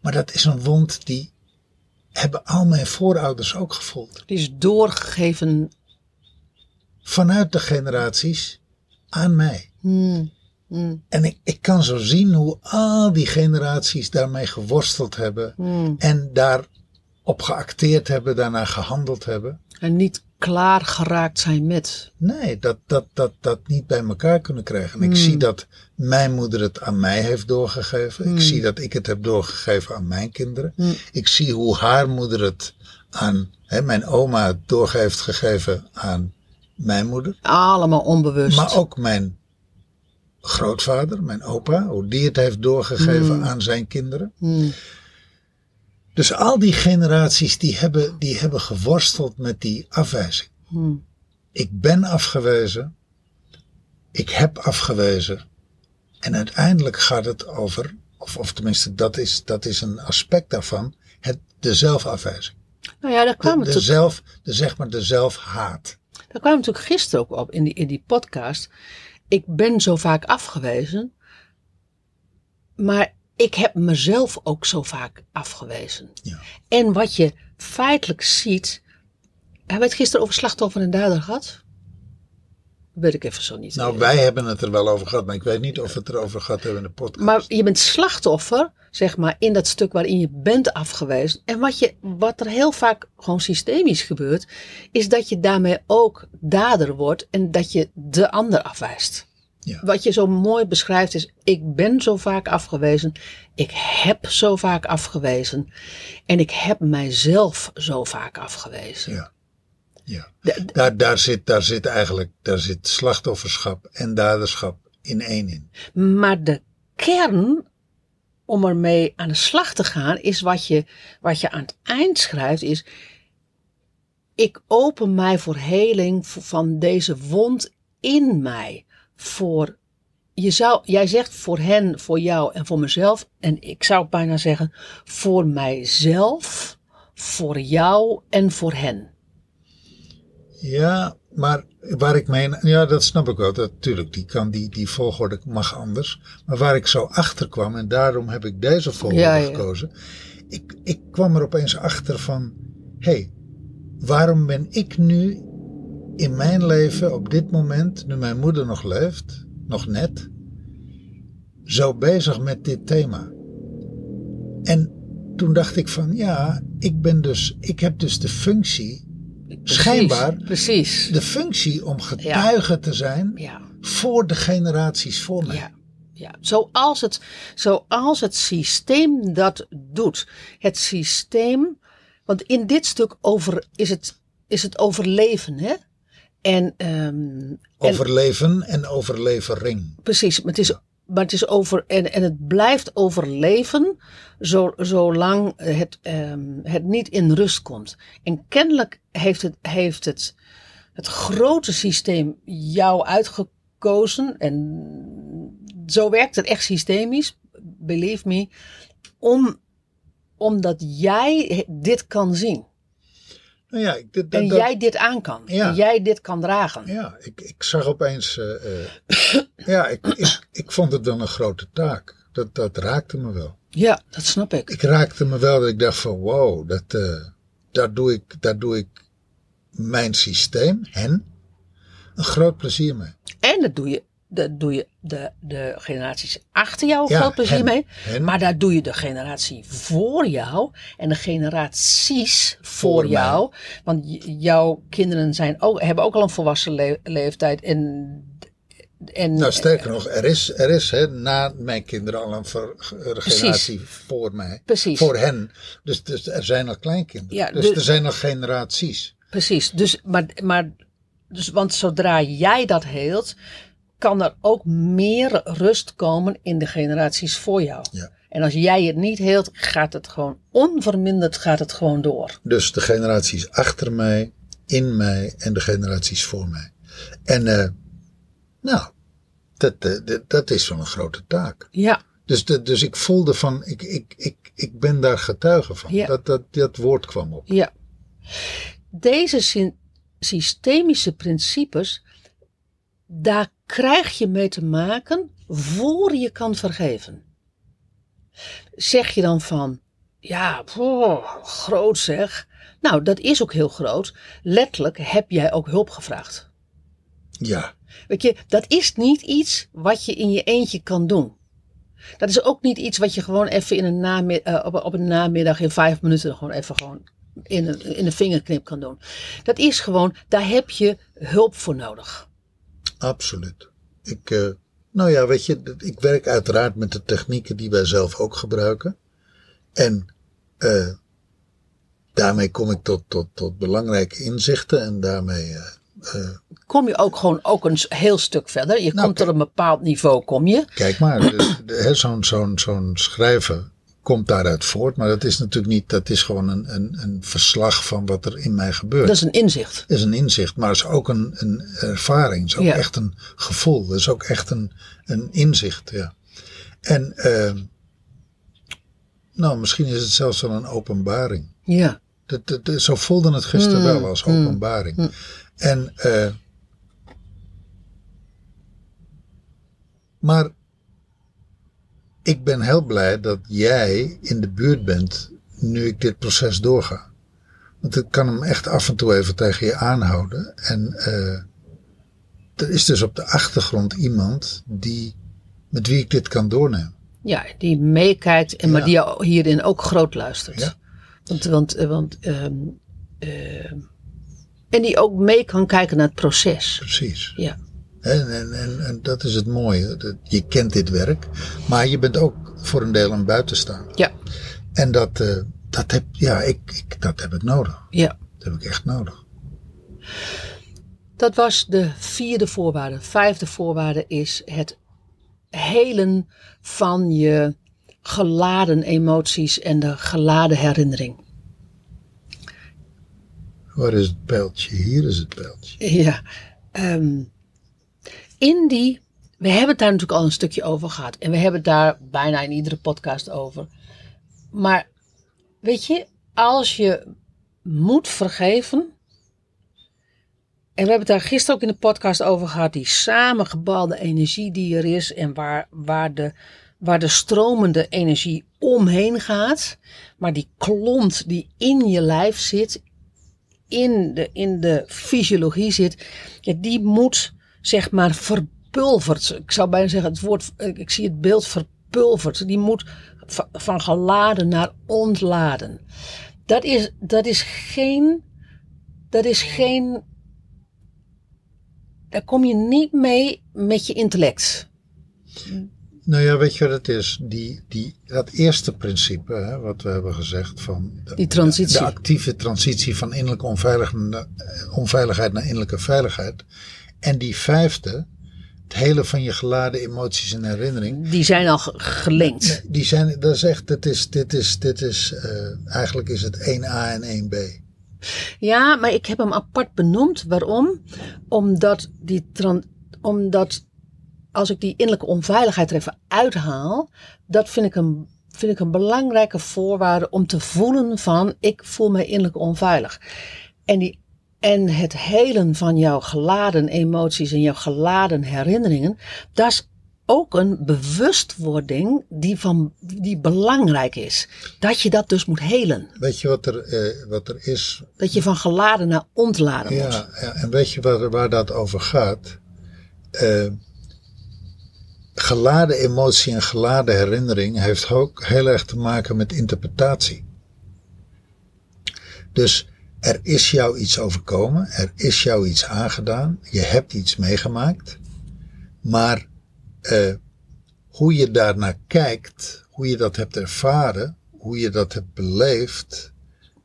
maar dat is een wond die hebben al mijn voorouders ook gevoeld. Die is doorgegeven. Vanuit de generaties aan mij. Hmm. Hmm. En ik, ik kan zo zien hoe al die generaties daarmee geworsteld hebben Hmm. en daarop geacteerd hebben, daarna gehandeld hebben. En niet klaar geraakt zijn met. Nee, dat, dat, dat, dat niet bij elkaar kunnen krijgen. En ik zie dat mijn moeder het aan mij heeft doorgegeven. Ik zie dat ik het heb doorgegeven aan mijn kinderen. Ik zie hoe haar moeder het aan, hè, mijn oma het doorge heeft gegeven aan mijn moeder. Allemaal onbewust. Maar ook mijn grootvader, mijn opa, hoe die het heeft doorgegeven aan zijn kinderen. Hmm. Dus al die generaties die hebben, die hebben geworsteld met die afwijzing. Hmm. Ik ben afgewezen. Ik heb afgewezen. En uiteindelijk gaat het over, of, of tenminste dat is, dat is een aspect daarvan, het, de zelfafwijzing. Nou ja, daar De, kwamen we de, tot- zelf, de, zeg maar de zelfhaat. Daar kwamen we natuurlijk gisteren ook op in die, in die podcast. Ik ben zo vaak afgewezen. Maar ik heb mezelf ook zo vaak afgewezen. Ja. En wat je feitelijk ziet. Hebben we het gisteren over slachtoffer en dader gehad? Weet ik even zo niet. Nou, wij hebben het er wel over gehad, maar ik weet niet of we het erover gehad hebben in de podcast. Maar je bent slachtoffer, zeg maar, in dat stuk waarin je bent afgewezen. En wat, je, wat er heel vaak gewoon systemisch gebeurt, is dat je daarmee ook dader wordt en dat je de ander afwijst. Ja. Wat je zo mooi beschrijft is, ik ben zo vaak afgewezen, ik heb zo vaak afgewezen en ik heb mijzelf zo vaak afgewezen. Ja. Ja. De- Daar, daar, zit, daar zit eigenlijk daar zit slachtofferschap en daderschap in één in. Maar de kern om ermee aan de slag te gaan is wat je, wat je aan het eind schrijft is ik open mij voor heling van deze wond in mij. Voor, je zou, jij zegt voor hen, voor jou en voor mezelf. En ik zou bijna zeggen voor mijzelf, voor jou en voor hen. Ja, maar waar ik mee, ja, dat snap ik wel. Dat, tuurlijk, die, kan, die, die volgorde mag anders. Maar waar ik zo achter kwam, en daarom heb ik deze volgorde Ja, ja. gekozen. Ik, ik kwam er opeens achter van, hé, hey, waarom ben ik nu in mijn leven op dit moment, nu mijn moeder nog leeft, nog net, zo bezig met dit thema? En toen dacht ik van, ja, ik ben dus, ik heb dus de functie Schijnbaar. Precies. de functie om getuige te zijn Ja. voor de generaties voor mij. Ja, ja. Zoals, het, zoals het systeem dat doet. Het systeem, want in dit stuk over, is, het, is het overleven, hè? En, ehm, en Overleven en overlevering. precies, maar het is, maar het is over, en, en het blijft overleven zo, zolang het, ehm, het niet in rust komt. En kennelijk heeft het, heeft het, het grote systeem jou uitgekozen. En zo werkt het echt systemisch, believe me. Om, omdat jij dit kan zien. Nou ja, ik, dit- dat- En jij dit aan kan. Ja. En jij dit kan dragen. ja ik, ik zag opeens. eh, eh, ja, ik, ik, ik vond het wel een grote taak. Dat, dat raakte me wel. Ja, dat snap ik. Ik raakte me wel dat ik dacht van wow, dat, daar, doe ik, daar doe ik mijn systeem, hen, een groot plezier mee. En dat doe je, dat doe je de, de generaties achter jou Ja, groot plezier hen, mee. hen. Maar daar doe je de generatie voor jou en de generaties voor, Voor mij. jou. Want jouw kinderen zijn ook, hebben ook al een volwassen le- leeftijd. En, en, Nou, sterker nog, er is, er is hè, na mijn kinderen al een ver- generatie voor mij. Precies. Voor hen. Dus, dus er zijn al kleinkinderen. Ja, dus dus- er zijn al generaties. Precies. Dus, maar, maar, dus, want zodra jij dat heelt, kan er ook meer rust komen in de generaties voor jou. Ja. En als jij het niet heelt, gaat het gewoon onverminderd gaat het gewoon door. Dus de generaties achter mij, in mij en de generaties voor mij. En eh, nou, dat, eh, dat, dat is wel een grote taak. Ja, Dus, de, dus ik voelde van, ik, ik, ik, ik ben daar getuige van. Ja. Dat, dat, dat woord kwam op. ja. Deze sy- systemische principes, daar krijg je mee te maken voor je kan vergeven. Zeg je dan van, ja, poh, groot zeg. Nou, dat is ook heel groot. Letterlijk heb jij ook hulp gevraagd. Ja, Weet je, dat is niet iets wat je in je eentje kan doen. Dat is ook niet iets wat je gewoon even in een namiddag, op, op een namiddag in vijf minuten gewoon even gewoon in een, in een vingerknip kan doen. Dat is gewoon, daar heb je hulp voor nodig. Absoluut. Ik, eh, nou ja, weet je, ik werk uiteraard met de technieken die wij zelf ook gebruiken. En eh, daarmee kom ik tot, tot, tot belangrijke inzichten en daarmee eh, Kom je ook gewoon ook een heel stuk verder. Je Nou, komt tot een bepaald niveau, kom je. Kijk maar, zo'n zo'n zo'n schrijven komt daaruit voort. Maar dat is natuurlijk niet, dat is gewoon een, een, een verslag van wat er in mij gebeurt. Dat is een inzicht. is een inzicht, maar het is ook een, een ervaring. Het is ook Ja. echt een gevoel. Het is ook echt een, een inzicht, ja. En, ehm, nou, misschien is het zelfs wel een openbaring. Ja, Dat, dat, dat- zo voelde het gisteren Mm, wel als mm, openbaring. mm. En, eh, maar ik ben heel blij dat jij in de buurt bent nu ik dit proces doorga. Want ik kan hem echt af en toe even tegen je aanhouden. En eh, er is dus op de achtergrond iemand die, met wie ik dit kan doornemen. Ja, die meekijkt, en maar die hierin ook groot luistert. Ja. Want, want, eh, want ehm, ehm, en die ook mee kan kijken naar het proces. Precies. Ja, En, en, en, en dat is het mooie. Je kent dit werk, maar je bent ook voor een deel een buitenstaan. ja, En dat, eh, dat, heb, ja, ik, ik, dat heb ik nodig. ja. Dat heb ik echt nodig. Dat was de vierde voorwaarde. Vijfde voorwaarde is het helen van je geladen emoties en de geladen herinnering. Waar is het pijltje? Hier is het pijltje. Ja. ehm, in die. We hebben het daar natuurlijk al een stukje over gehad. En we hebben het daar bijna in iedere podcast over. Maar weet je, als je moet vergeven. En we hebben het daar gisteren ook in de podcast over gehad. Die samengebalde energie die er is. En waar, waar, de, waar de stromende energie omheen gaat. Maar die klont die in je lijf zit in de, in de fysiologie zit, ja, die moet zeg maar verpulverd. Ik zou bijna zeggen, het woord, ik zie het beeld verpulverd. Die moet va- van geladen naar ontladen. Dat is, dat is geen, dat is geen, daar kom je niet mee met je intellect. Nou ja, weet je wat het is? Die, die, dat eerste principe, hè, wat we hebben gezegd van... De, Die transitie. De, actieve transitie van innerlijke onveilig, onveiligheid naar innerlijke veiligheid. En die vijfde, het hele van je geladen emoties en herinnering. Die zijn al ge- gelinkt. Die zijn, dat is echt, dit is, dit is, dit is, eh, eigenlijk is het 1A en 1B. Ja, maar ik heb hem apart benoemd. Waarom? Omdat, die omdat als ik die innerlijke onveiligheid er even uithaal, dat vind ik een, vind ik een belangrijke voorwaarde om te voelen van ik voel me innerlijk onveilig. En, die, en het helen van jouw geladen emoties en jouw geladen herinneringen, dat is ook een bewustwording die, van, die belangrijk is. Dat je dat dus moet helen. Weet je wat er, eh, wat er is? Dat je van geladen naar ontladen moet. Ja, ja, en weet je waar, waar dat over gaat? Eh, geladen emotie en geladen herinnering heeft ook heel erg te maken met interpretatie. Dus er is jou iets overkomen, er is jou iets aangedaan, je hebt iets meegemaakt, maar eh, hoe je daarnaar kijkt, hoe je dat hebt ervaren, hoe je dat hebt beleefd,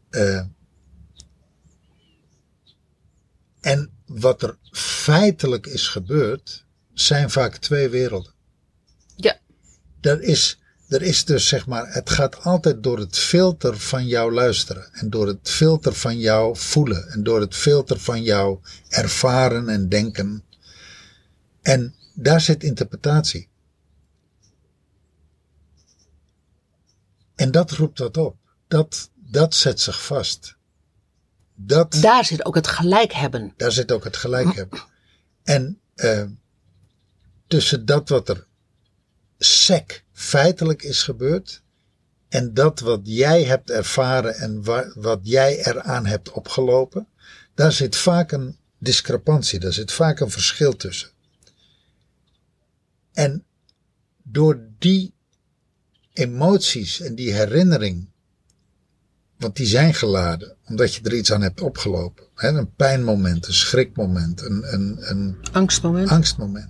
eh, en wat er feitelijk is gebeurd, zijn vaak twee werelden. Ja. Er is, er is dus zeg maar, het gaat altijd door het filter van jouw luisteren. En door het filter van jouw voelen. En door het filter van jouw ervaren en denken. En daar zit interpretatie. En dat roept wat op. Dat, dat zet zich vast. Dat, Daar zit ook het gelijk hebben. daar zit ook het gelijk hebben. En eh, tussen dat wat er sec feitelijk is gebeurd. En dat wat jij hebt ervaren en wa- wat jij eraan hebt opgelopen. Daar zit vaak een discrepantie, daar zit vaak een verschil tussen. En door die emoties en die herinnering want die zijn geladen, omdat je er iets aan hebt opgelopen. Hè, een pijnmoment, een schrikmoment, een, een, een Angstmoment. angstmoment.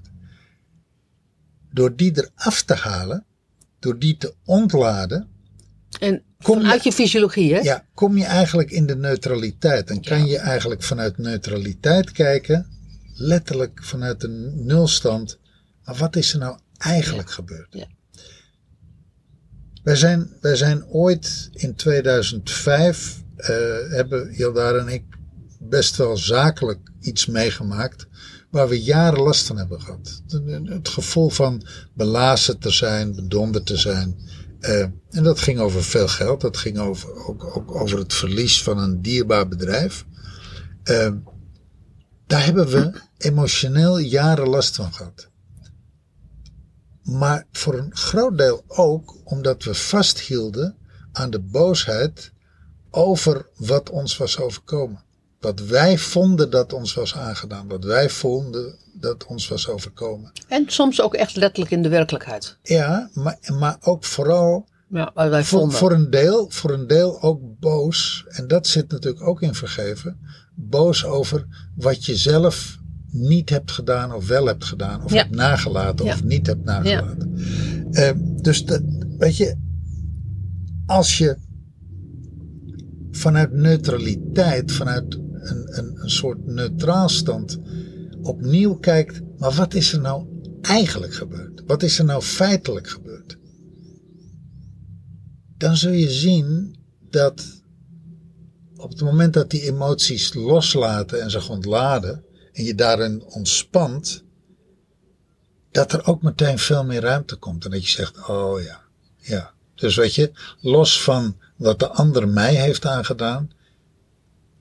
Door die eraf te halen, door die te ontladen, En Kom vanuit je- je fysiologie, hè? ja, kom je eigenlijk in de neutraliteit. En kan je eigenlijk vanuit neutraliteit kijken, letterlijk vanuit een nulstand. Maar wat is er nou eigenlijk gebeurd? Ja. Wij zijn, wij zijn ooit in 2005, eh, hebben Hildar en ik best wel zakelijk iets meegemaakt. Waar we jaren last van hebben gehad. Het- gevoel van belazen te zijn, bedonderd te zijn. Eh, en dat ging over veel geld. Dat ging over, ook, ook over het verlies van een dierbaar bedrijf. Eh, daar hebben we emotioneel jaren last van gehad. Maar voor een groot deel ook omdat we vasthielden aan de boosheid over wat ons was overkomen. Wat wij vonden dat ons was aangedaan. Wat wij vonden dat ons was overkomen. En soms ook echt letterlijk in de werkelijkheid. Ja, maar, maar ook vooral Ja, wat wij voor, vonden. voor, een deel, voor een deel ook boos. En dat zit natuurlijk ook in vergeven. Boos over wat je zelf niet hebt gedaan of wel hebt gedaan. Of Ja. hebt nagelaten Ja. of niet hebt nagelaten. Eh, dus dat, weet je, als je vanuit neutraliteit, vanuit een, een, soort neutraal stand opnieuw kijkt, maar wat is er nou eigenlijk gebeurd? Wat is er nou feitelijk gebeurd? Dan zul je zien dat op het moment dat die emoties loslaten en zich ontladen en je daarin ontspant, dat er ook meteen veel meer ruimte komt. En dat je zegt, oh ja, ja. Dus weet je, los van wat de ander mij heeft aangedaan,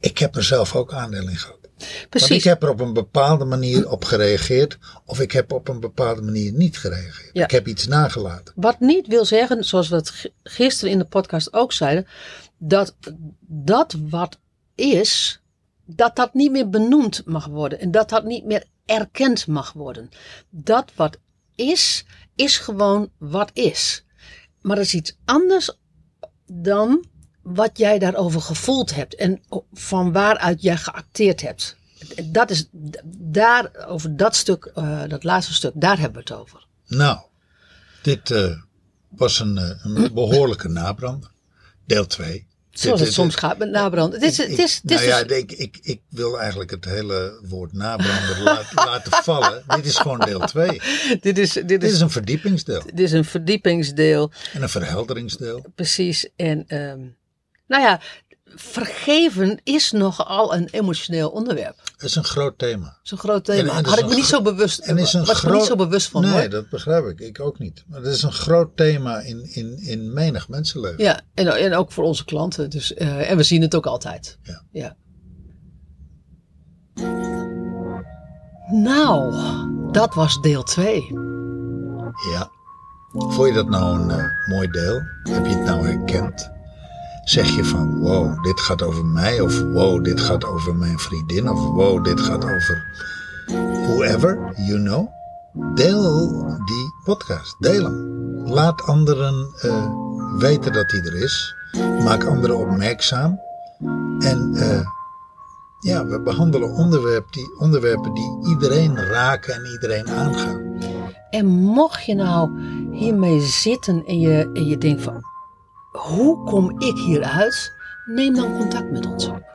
ik heb er zelf ook aandeel in gehad. Want ik Precies. heb er op een bepaalde manier op gereageerd, of ik heb op een bepaalde manier niet gereageerd. Ja. Ik heb iets nagelaten. Wat niet wil zeggen, zoals we het gisteren in de podcast ook zeiden, dat dat wat is, dat dat niet meer benoemd mag worden en dat dat niet meer erkend mag worden. Dat wat is, is gewoon wat is. Maar dat is iets anders dan wat jij daarover gevoeld hebt en van waaruit jij geacteerd hebt. Dat is daar, over dat stuk, eh, dat laatste stuk, daar hebben we het over. Nou, dit eh, was een, eh, een behoorlijke nabrander. Deel 2. Zoals het soms gaat met nabranden. Het is, het is, het is nou ja, dus- ik, ik, ik wil eigenlijk het hele woord nabrander laten, laten vallen. Dit is gewoon deel 2. dit, is, dit, Dit is, is een verdiepingsdeel dit is een verdiepingsdeel, en een verhelderingsdeel. precies. En ehm, nou ja, vergeven is nogal een emotioneel onderwerp. Het is een groot thema. Dat is een groot thema. en Had ik me niet zo bewust, En is een was me niet zo bewust van Nee, hoor. dat begrijp ik. Ik ook niet. Maar het is een groot thema in, in, in menig mensenleven. Ja, en, en ook voor onze klanten. Dus, eh, en we zien het ook altijd. Ja. ja. Nou, dat was deel 2. Ja. Vond je dat nou een eh, mooi deel? Heb je het nou herkend? Zeg je van wow, dit gaat over mij of wow, dit gaat over mijn vriendin of wow, dit gaat over whoever, you know. Deel die podcast, deel hem. Laat anderen eh, weten dat hij er is. Maak anderen opmerkzaam. En eh, ja, we behandelen onderwerp die, onderwerpen die iedereen raken en iedereen aangaan. En mocht je nou hiermee zitten en je, en je denkt van, hoe kom ik hieruit? Neem dan contact met ons op.